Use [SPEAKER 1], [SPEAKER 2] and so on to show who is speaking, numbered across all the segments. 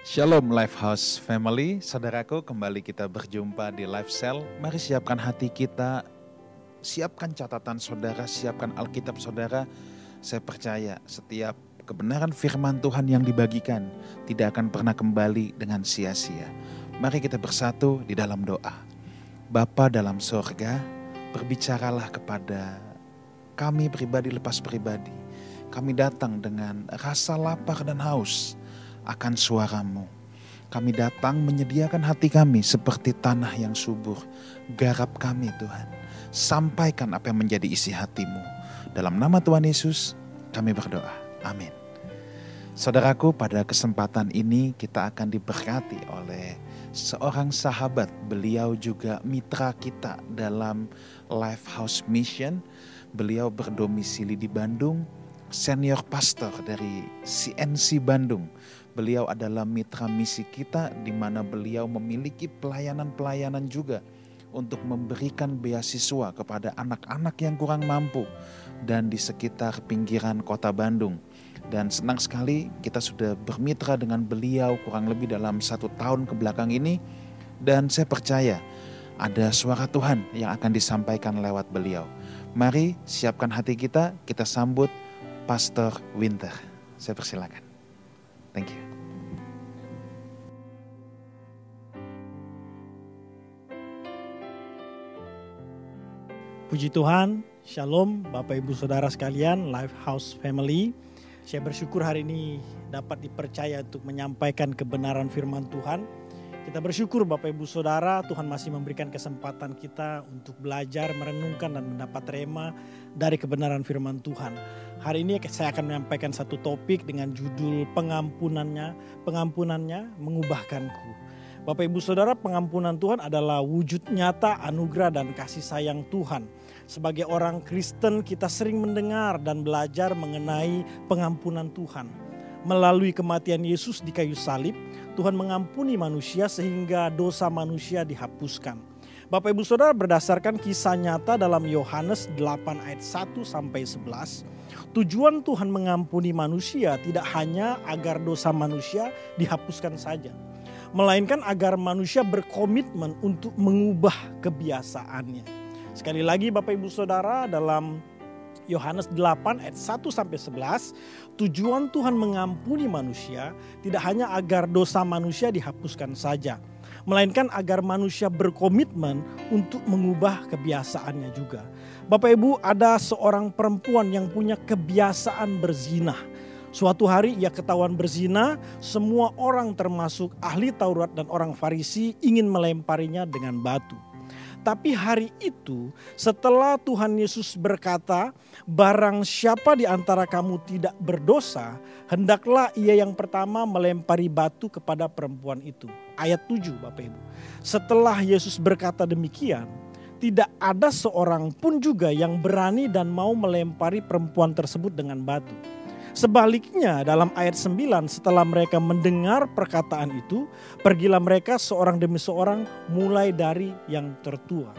[SPEAKER 1] Shalom Lifehouse Family, saudaraku kembali kita berjumpa di Life Cell. Mari siapkan hati kita, siapkan catatan saudara, siapkan Alkitab saudara. Saya percaya setiap kebenaran firman Tuhan yang dibagikan tidak akan pernah kembali dengan sia-sia. Mari kita bersatu di dalam doa. Bapa dalam sorga, berbicaralah kepada kami pribadi lepas pribadi. Kami datang dengan rasa lapar dan haus akan suaramu. Kami datang menyediakan hati kami seperti tanah yang subur. Garap kami Tuhan. Sampaikan apa yang menjadi isi hatimu. Dalam nama Tuhan Yesus kami berdoa. Amin. Saudaraku pada kesempatan ini kita akan diberkati oleh seorang sahabat. Beliau juga mitra kita dalam Life House Mission. Beliau berdomisili di Bandung, senior pastor dari CNC Bandung. Beliau adalah mitra misi kita di mana beliau memiliki pelayanan-pelayanan juga untuk memberikan beasiswa kepada anak-anak yang kurang mampu dan di sekitar pinggiran kota Bandung. Dan senang sekali kita sudah bermitra dengan beliau kurang lebih dalam satu tahun ke belakang ini. Dan saya percaya ada suara Tuhan yang akan disampaikan lewat beliau. Mari siapkan hati kita, kita sambut Pastor Winter. Saya persilakan. Thank you.
[SPEAKER 2] Puji Tuhan, Shalom Bapak Ibu Saudara sekalian, Life House Family. Saya bersyukur hari ini dapat dipercaya untuk menyampaikan kebenaran firman Tuhan. Kita bersyukur Bapak Ibu Saudara, Tuhan masih memberikan kesempatan kita untuk belajar, merenungkan dan mendapat rema dari kebenaran firman Tuhan. Hari ini saya akan menyampaikan satu topik dengan judul pengampunannya, pengampunannya mengubahkanku. Bapak Ibu Saudara, pengampunan Tuhan adalah wujud nyata anugerah dan kasih sayang Tuhan. Sebagai orang Kristen, kita sering mendengar dan belajar mengenai pengampunan Tuhan. Melalui kematian Yesus di kayu salib, Tuhan mengampuni manusia sehingga dosa manusia dihapuskan. Bapak Ibu Saudara berdasarkan kisah nyata dalam Yohanes 8 ayat 1 sampai 11, tujuan Tuhan mengampuni manusia tidak hanya agar dosa manusia dihapuskan saja, melainkan agar manusia berkomitmen untuk mengubah kebiasaannya. Sekali lagi Bapak Ibu Saudara dalam Yohanes 8 ayat 1 sampai 11, tujuan Tuhan mengampuni manusia tidak hanya agar dosa manusia dihapuskan saja, melainkan agar manusia berkomitmen untuk mengubah kebiasaannya juga. Bapak Ibu, ada seorang perempuan yang punya kebiasaan berzina. Suatu hari ia ketahuan berzina, semua orang termasuk ahli Taurat dan orang Farisi ingin melemparinya dengan batu. Tapi hari itu setelah Tuhan Yesus berkata, barang siapa di antara kamu tidak berdosa, hendaklah ia yang pertama melempari batu kepada perempuan itu. Ayat 7 Bapak Ibu. Setelah Yesus berkata demikian, tidak ada seorang pun juga yang berani dan mau melempari perempuan tersebut dengan batu. Sebaliknya dalam ayat 9 setelah mereka mendengar perkataan itu, pergilah mereka seorang demi seorang mulai dari yang tertua.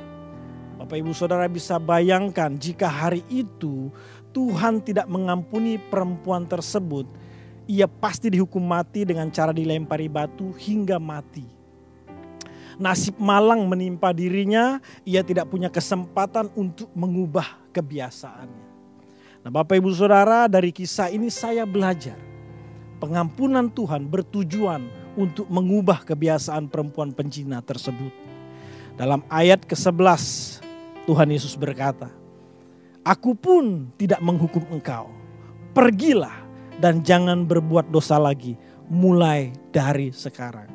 [SPEAKER 2] Bapak Ibu Saudara bisa bayangkan jika hari itu Tuhan tidak mengampuni perempuan tersebut, ia pasti dihukum mati dengan cara dilempari batu hingga mati. Nasib malang menimpa dirinya, ia tidak punya kesempatan untuk mengubah kebiasaannya. Nah, Bapak Ibu Saudara, dari kisah ini saya belajar pengampunan Tuhan bertujuan untuk mengubah kebiasaan perempuan pencina tersebut. Dalam ayat ke-11 Tuhan Yesus berkata, Aku pun tidak menghukum engkau. Pergilah dan jangan berbuat dosa lagi mulai dari sekarang.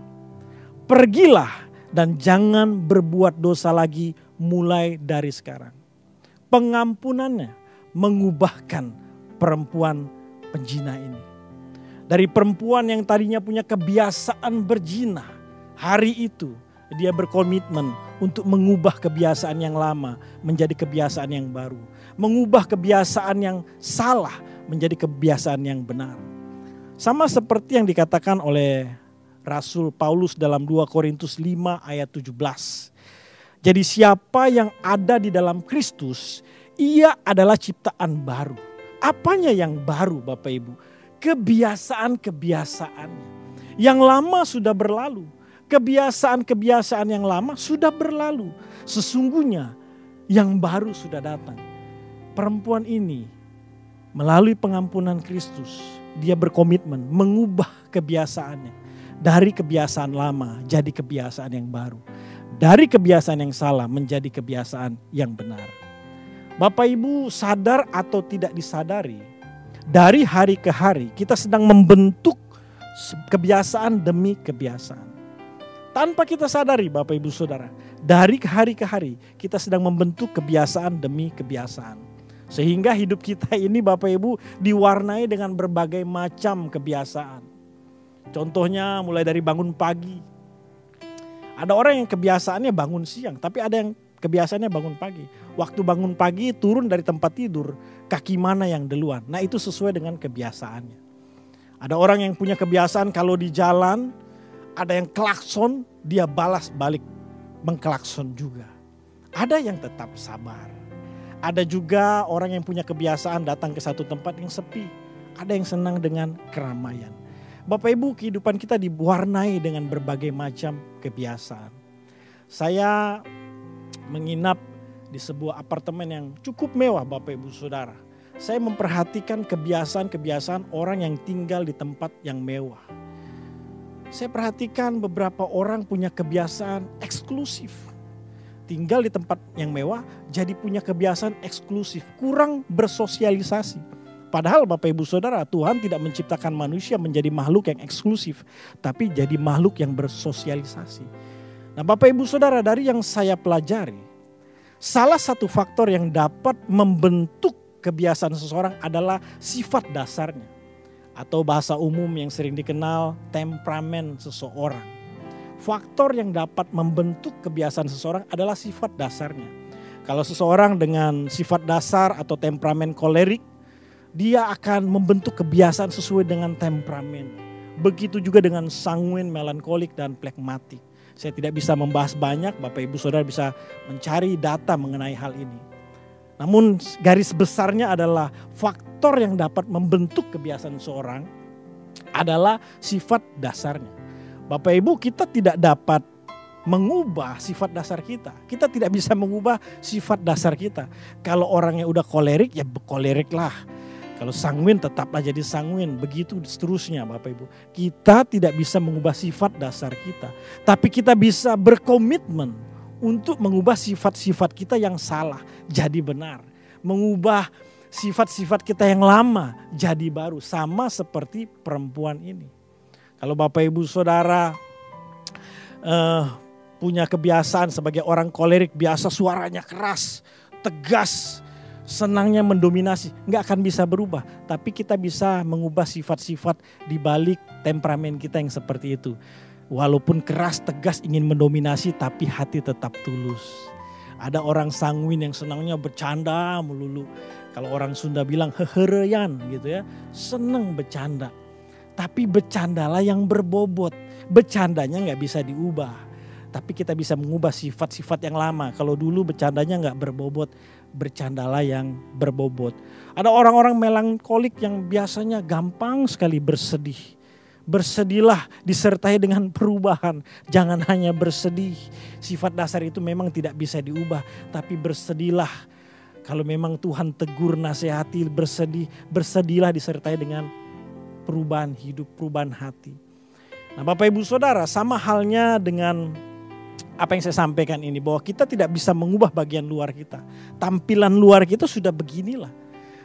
[SPEAKER 2] Pergilah dan jangan berbuat dosa lagi mulai dari sekarang. Pengampunannya mengubahkan perempuan penjina ini. Dari perempuan yang tadinya punya kebiasaan berzina, hari itu dia berkomitmen untuk mengubah kebiasaan yang lama menjadi kebiasaan yang baru. Mengubah kebiasaan yang salah menjadi kebiasaan yang benar. Sama seperti yang dikatakan oleh Rasul Paulus dalam 2 Korintus 5 ayat 17. Jadi siapa yang ada di dalam Kristus, ia adalah ciptaan baru. Apanya yang baru Bapak Ibu? Kebiasaan-kebiasaannya. Yang lama sudah berlalu. Kebiasaan-kebiasaan yang lama sudah berlalu. Sesungguhnya yang baru sudah datang. Perempuan ini melalui pengampunan Kristus, dia berkomitmen mengubah kebiasaannya dari kebiasaan lama jadi kebiasaan yang baru. Dari kebiasaan yang salah menjadi kebiasaan yang benar. Bapak Ibu sadar atau tidak disadari, dari hari ke hari kita sedang membentuk kebiasaan demi kebiasaan. Tanpa kita sadari Bapak Ibu Saudara, dari hari ke hari kita sedang membentuk kebiasaan demi kebiasaan. Sehingga hidup kita ini Bapak Ibu diwarnai dengan berbagai macam kebiasaan. Contohnya mulai dari bangun pagi. Ada orang yang kebiasaannya bangun siang, tapi ada yang kebiasaannya bangun pagi. Waktu bangun pagi turun dari tempat tidur, kaki mana yang duluan. Nah itu sesuai dengan kebiasaannya. Ada orang yang punya kebiasaan kalau di jalan, ada yang klakson, dia balas balik mengklakson juga. Ada yang tetap sabar. Ada juga orang yang punya kebiasaan datang ke satu tempat yang sepi. Ada yang senang dengan keramaian. Bapak Ibu kehidupan kita diwarnai dengan berbagai macam kebiasaan. Saya menginap di sebuah apartemen yang cukup mewah Bapak Ibu Saudara. Saya memperhatikan kebiasaan-kebiasaan orang yang tinggal di tempat yang mewah. Saya perhatikan beberapa orang punya kebiasaan eksklusif. Tinggal di tempat yang mewah jadi punya kebiasaan eksklusif, kurang bersosialisasi. Padahal Bapak Ibu Saudara, Tuhan tidak menciptakan manusia menjadi makhluk yang eksklusif, tapi jadi makhluk yang bersosialisasi. Nah, Bapak Ibu Saudara, dari yang saya pelajari, Salah satu faktor yang dapat membentuk kebiasaan seseorang adalah sifat dasarnya. Atau bahasa umum yang sering dikenal temperamen seseorang. Faktor yang dapat membentuk kebiasaan seseorang adalah sifat dasarnya. Kalau seseorang dengan sifat dasar atau temperamen kolerik, dia akan membentuk kebiasaan sesuai dengan temperamen. Begitu juga dengan sanguin, melankolik, dan plekmatik. Saya tidak bisa membahas banyak, Bapak Ibu Saudara bisa mencari data mengenai hal ini. Namun garis besarnya adalah faktor yang dapat membentuk kebiasaan seorang adalah sifat dasarnya. Bapak Ibu kita tidak dapat mengubah sifat dasar kita. Kita tidak bisa mengubah sifat dasar kita. Kalau orangnya udah kolerik ya kolerik lah kalau sanguin tetaplah jadi sanguin, begitu seterusnya Bapak Ibu. Kita tidak bisa mengubah sifat dasar kita, tapi kita bisa berkomitmen untuk mengubah sifat-sifat kita yang salah jadi benar. Mengubah sifat-sifat kita yang lama jadi baru, sama seperti perempuan ini. Kalau Bapak Ibu Saudara uh, punya kebiasaan sebagai orang kolerik biasa suaranya keras, tegas, senangnya mendominasi, nggak akan bisa berubah. Tapi kita bisa mengubah sifat-sifat di balik temperamen kita yang seperti itu. Walaupun keras, tegas, ingin mendominasi, tapi hati tetap tulus. Ada orang sanguin yang senangnya bercanda melulu. Kalau orang Sunda bilang hehereyan gitu ya, seneng bercanda. Tapi bercandalah yang berbobot. Bercandanya nggak bisa diubah. Tapi kita bisa mengubah sifat-sifat yang lama. Kalau dulu bercandanya nggak berbobot, bercandalah yang berbobot. Ada orang-orang melankolik yang biasanya gampang sekali bersedih. Bersedihlah disertai dengan perubahan. Jangan hanya bersedih. Sifat dasar itu memang tidak bisa diubah. Tapi bersedihlah. Kalau memang Tuhan tegur nasihati bersedih. Bersedihlah disertai dengan perubahan hidup, perubahan hati. Nah Bapak Ibu Saudara sama halnya dengan apa yang saya sampaikan ini bahwa kita tidak bisa mengubah bagian luar kita. Tampilan luar kita sudah beginilah.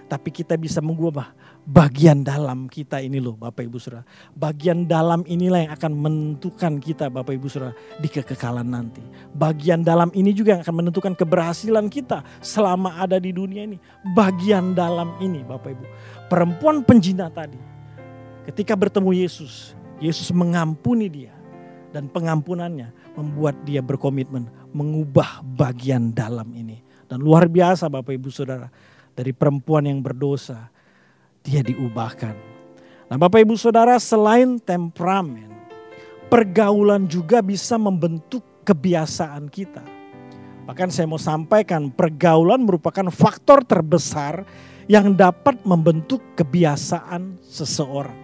[SPEAKER 2] Tapi kita bisa mengubah bagian dalam kita ini loh Bapak Ibu Saudara. Bagian dalam inilah yang akan menentukan kita Bapak Ibu Saudara di kekekalan nanti. Bagian dalam ini juga yang akan menentukan keberhasilan kita selama ada di dunia ini. Bagian dalam ini Bapak Ibu. Perempuan penjina tadi ketika bertemu Yesus, Yesus mengampuni dia dan pengampunannya membuat dia berkomitmen mengubah bagian dalam ini. Dan luar biasa Bapak Ibu Saudara, dari perempuan yang berdosa, dia diubahkan. Nah Bapak Ibu Saudara selain temperamen, pergaulan juga bisa membentuk kebiasaan kita. Bahkan saya mau sampaikan pergaulan merupakan faktor terbesar yang dapat membentuk kebiasaan seseorang.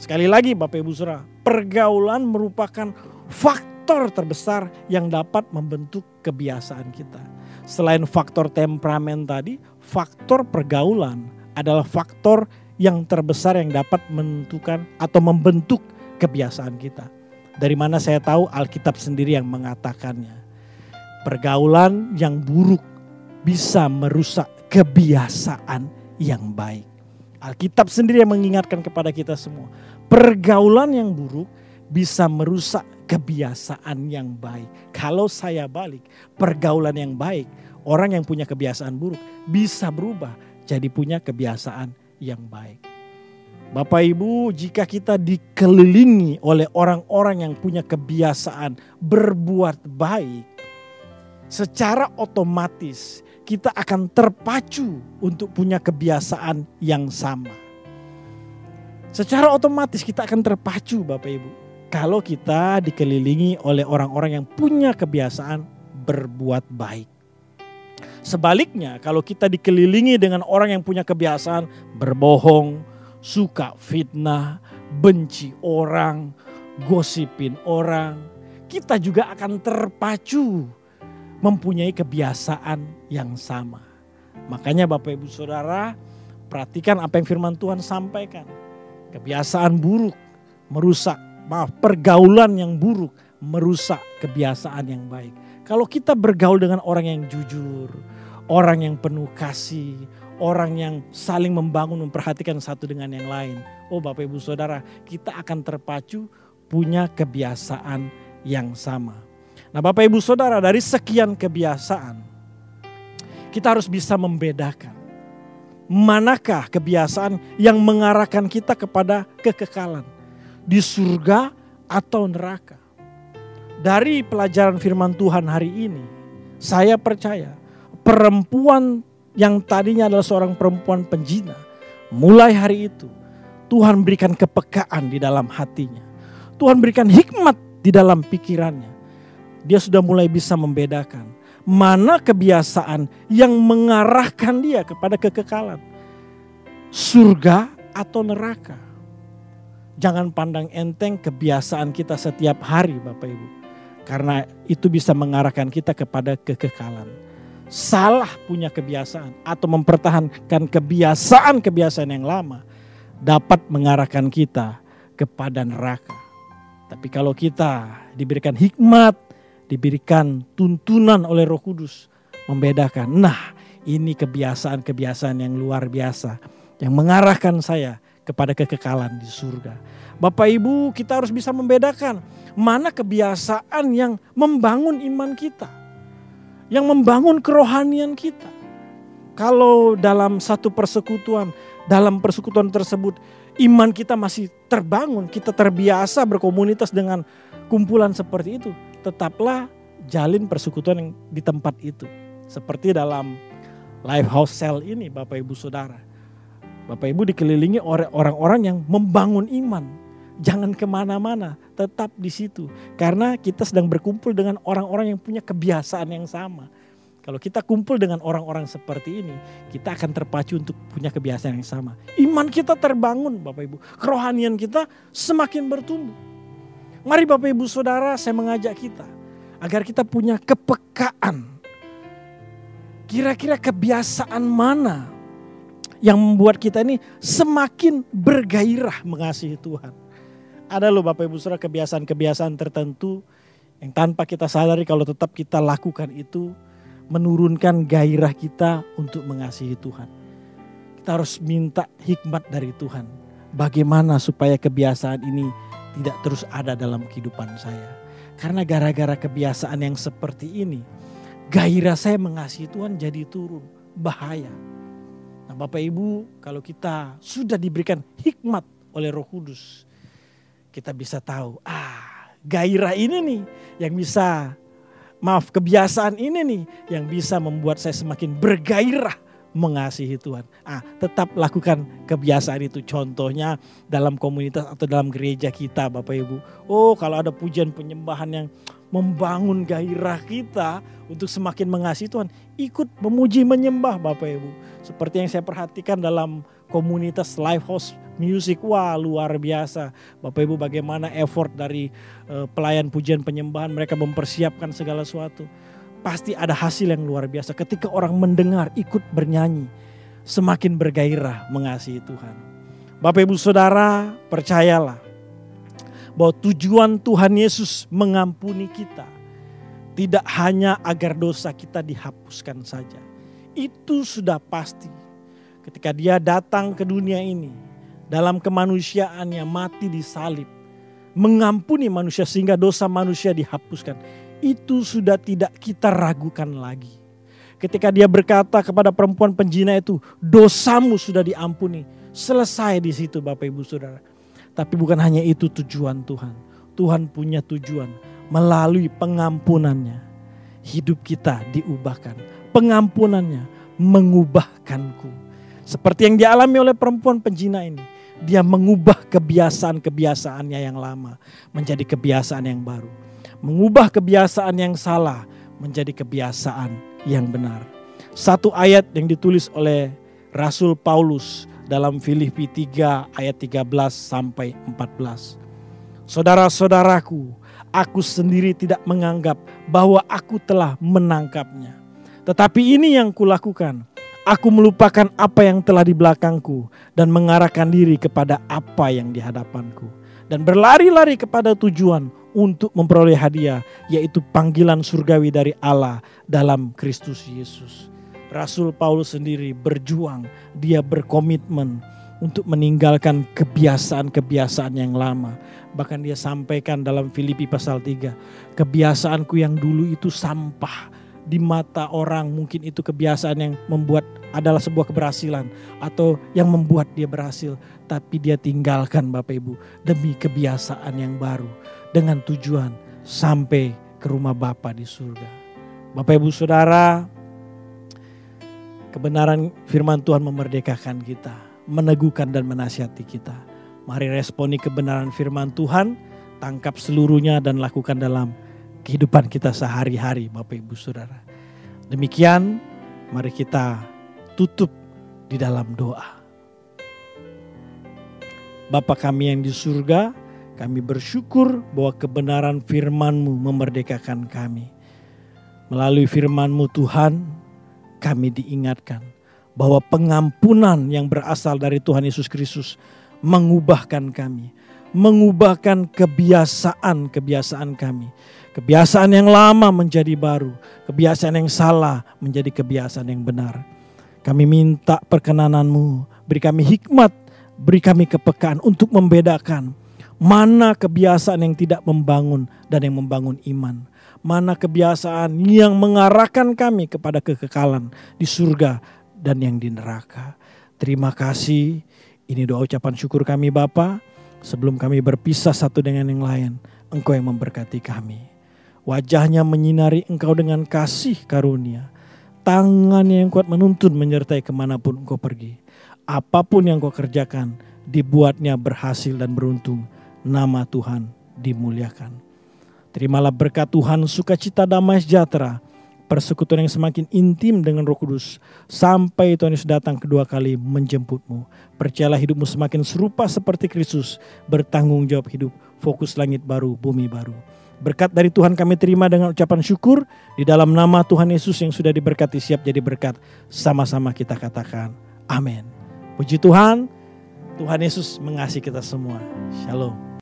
[SPEAKER 2] Sekali lagi Bapak Ibu Saudara, pergaulan merupakan faktor terbesar yang dapat membentuk kebiasaan kita. Selain faktor temperamen tadi, faktor pergaulan adalah faktor yang terbesar yang dapat menentukan atau membentuk kebiasaan kita. Dari mana saya tahu Alkitab sendiri yang mengatakannya. Pergaulan yang buruk bisa merusak kebiasaan yang baik. Alkitab sendiri yang mengingatkan kepada kita semua. Pergaulan yang buruk bisa merusak kebiasaan yang baik. Kalau saya balik, pergaulan yang baik, orang yang punya kebiasaan buruk bisa berubah jadi punya kebiasaan yang baik. Bapak Ibu, jika kita dikelilingi oleh orang-orang yang punya kebiasaan berbuat baik, secara otomatis kita akan terpacu untuk punya kebiasaan yang sama. Secara otomatis kita akan terpacu Bapak Ibu. Kalau kita dikelilingi oleh orang-orang yang punya kebiasaan berbuat baik. Sebaliknya kalau kita dikelilingi dengan orang yang punya kebiasaan berbohong, suka fitnah, benci orang, gosipin orang, kita juga akan terpacu mempunyai kebiasaan yang sama. Makanya Bapak Ibu Saudara, perhatikan apa yang firman Tuhan sampaikan. Kebiasaan buruk merusak, maaf, pergaulan yang buruk merusak kebiasaan yang baik. Kalau kita bergaul dengan orang yang jujur, orang yang penuh kasih, orang yang saling membangun, memperhatikan satu dengan yang lain. Oh Bapak Ibu Saudara, kita akan terpacu punya kebiasaan yang sama. Nah Bapak Ibu Saudara dari sekian kebiasaan kita harus bisa membedakan. Manakah kebiasaan yang mengarahkan kita kepada kekekalan di surga atau neraka? Dari pelajaran firman Tuhan hari ini, saya percaya perempuan yang tadinya adalah seorang perempuan penjina, mulai hari itu Tuhan berikan kepekaan di dalam hatinya. Tuhan berikan hikmat di dalam pikirannya dia sudah mulai bisa membedakan mana kebiasaan yang mengarahkan dia kepada kekekalan. Surga atau neraka. Jangan pandang enteng kebiasaan kita setiap hari Bapak Ibu. Karena itu bisa mengarahkan kita kepada kekekalan. Salah punya kebiasaan atau mempertahankan kebiasaan-kebiasaan yang lama dapat mengarahkan kita kepada neraka. Tapi kalau kita diberikan hikmat, diberikan tuntunan oleh Roh Kudus membedakan. Nah, ini kebiasaan-kebiasaan yang luar biasa yang mengarahkan saya kepada kekekalan di surga. Bapak Ibu, kita harus bisa membedakan mana kebiasaan yang membangun iman kita, yang membangun kerohanian kita. Kalau dalam satu persekutuan, dalam persekutuan tersebut iman kita masih terbangun, kita terbiasa berkomunitas dengan kumpulan seperti itu, tetaplah jalin persekutuan yang di tempat itu. Seperti dalam live house cell ini Bapak Ibu Saudara. Bapak Ibu dikelilingi oleh orang-orang yang membangun iman. Jangan ke mana-mana, tetap di situ. Karena kita sedang berkumpul dengan orang-orang yang punya kebiasaan yang sama. Kalau kita kumpul dengan orang-orang seperti ini, kita akan terpacu untuk punya kebiasaan yang sama. Iman kita terbangun Bapak Ibu. Kerohanian kita semakin bertumbuh. Mari Bapak Ibu Saudara saya mengajak kita agar kita punya kepekaan. Kira-kira kebiasaan mana yang membuat kita ini semakin bergairah mengasihi Tuhan. Ada loh Bapak Ibu Saudara kebiasaan-kebiasaan tertentu yang tanpa kita sadari kalau tetap kita lakukan itu menurunkan gairah kita untuk mengasihi Tuhan. Kita harus minta hikmat dari Tuhan. Bagaimana supaya kebiasaan ini tidak terus ada dalam kehidupan saya. Karena gara-gara kebiasaan yang seperti ini, gairah saya mengasihi Tuhan jadi turun, bahaya. Nah Bapak Ibu, kalau kita sudah diberikan hikmat oleh roh kudus, kita bisa tahu, ah gairah ini nih yang bisa, maaf kebiasaan ini nih yang bisa membuat saya semakin bergairah mengasihi Tuhan. Ah, tetap lakukan kebiasaan itu. Contohnya dalam komunitas atau dalam gereja kita Bapak Ibu. Oh kalau ada pujian penyembahan yang membangun gairah kita untuk semakin mengasihi Tuhan. Ikut memuji menyembah Bapak Ibu. Seperti yang saya perhatikan dalam komunitas live house music wah luar biasa. Bapak Ibu bagaimana effort dari uh, pelayan pujian penyembahan mereka mempersiapkan segala sesuatu. Pasti ada hasil yang luar biasa ketika orang mendengar ikut bernyanyi semakin bergairah mengasihi Tuhan. Bapak Ibu Saudara, percayalah bahwa tujuan Tuhan Yesus mengampuni kita tidak hanya agar dosa kita dihapuskan saja. Itu sudah pasti. Ketika dia datang ke dunia ini, dalam kemanusiaannya mati di salib, mengampuni manusia sehingga dosa manusia dihapuskan. Itu sudah tidak kita ragukan lagi. Ketika dia berkata kepada perempuan penjina itu, dosamu sudah diampuni. Selesai di situ Bapak Ibu Saudara. Tapi bukan hanya itu tujuan Tuhan. Tuhan punya tujuan melalui pengampunannya. Hidup kita diubahkan. Pengampunannya mengubahkanku. Seperti yang dialami oleh perempuan penjina ini dia mengubah kebiasaan-kebiasaannya yang lama menjadi kebiasaan yang baru. Mengubah kebiasaan yang salah menjadi kebiasaan yang benar. Satu ayat yang ditulis oleh Rasul Paulus dalam Filipi 3 ayat 13 sampai 14. Saudara-saudaraku, aku sendiri tidak menganggap bahwa aku telah menangkapnya. Tetapi ini yang kulakukan, Aku melupakan apa yang telah di belakangku dan mengarahkan diri kepada apa yang di hadapanku. Dan berlari-lari kepada tujuan untuk memperoleh hadiah yaitu panggilan surgawi dari Allah dalam Kristus Yesus. Rasul Paulus sendiri berjuang, dia berkomitmen untuk meninggalkan kebiasaan-kebiasaan yang lama. Bahkan dia sampaikan dalam Filipi pasal 3, kebiasaanku yang dulu itu sampah, di mata orang mungkin itu kebiasaan yang membuat adalah sebuah keberhasilan atau yang membuat dia berhasil tapi dia tinggalkan Bapak Ibu demi kebiasaan yang baru dengan tujuan sampai ke rumah Bapa di surga. Bapak Ibu Saudara, kebenaran firman Tuhan memerdekakan kita, meneguhkan dan menasihati kita. Mari responi kebenaran firman Tuhan, tangkap seluruhnya dan lakukan dalam kehidupan kita sehari-hari Bapak Ibu Saudara. Demikian mari kita tutup di dalam doa. Bapa kami yang di surga, kami bersyukur bahwa kebenaran firman-Mu memerdekakan kami. Melalui firman-Mu Tuhan, kami diingatkan bahwa pengampunan yang berasal dari Tuhan Yesus Kristus mengubahkan kami, mengubahkan kebiasaan-kebiasaan kami Kebiasaan yang lama menjadi baru, kebiasaan yang salah menjadi kebiasaan yang benar. Kami minta perkenananmu, beri kami hikmat, beri kami kepekaan untuk membedakan mana kebiasaan yang tidak membangun dan yang membangun iman. Mana kebiasaan yang mengarahkan kami kepada kekekalan di surga dan yang di neraka. Terima kasih. Ini doa ucapan syukur kami Bapa. Sebelum kami berpisah satu dengan yang lain, Engkau yang memberkati kami. Wajahnya menyinari engkau dengan kasih karunia. Tangan yang kuat menuntun menyertai ke mana pun engkau pergi. Apa pun yang kau kerjakan, dibuatnya berhasil dan beruntung. Nama Tuhan dimuliakan. Terimalah berkat Tuhan, sukacita damai sejahtera, persekutuan yang semakin intim dengan Roh Kudus sampai Tuhan Yesus datang kedua kali menjemputmu. Percayalah hidupmu semakin serupa seperti Kristus, bertanggung jawab hidup, fokus langit baru, bumi baru. Berkat dari Tuhan kami terima dengan ucapan syukur di dalam nama Tuhan Yesus yang sudah diberkati siap jadi berkat. Sama-sama kita katakan amin. Puji Tuhan, Tuhan Yesus mengasihi kita semua. Shalom.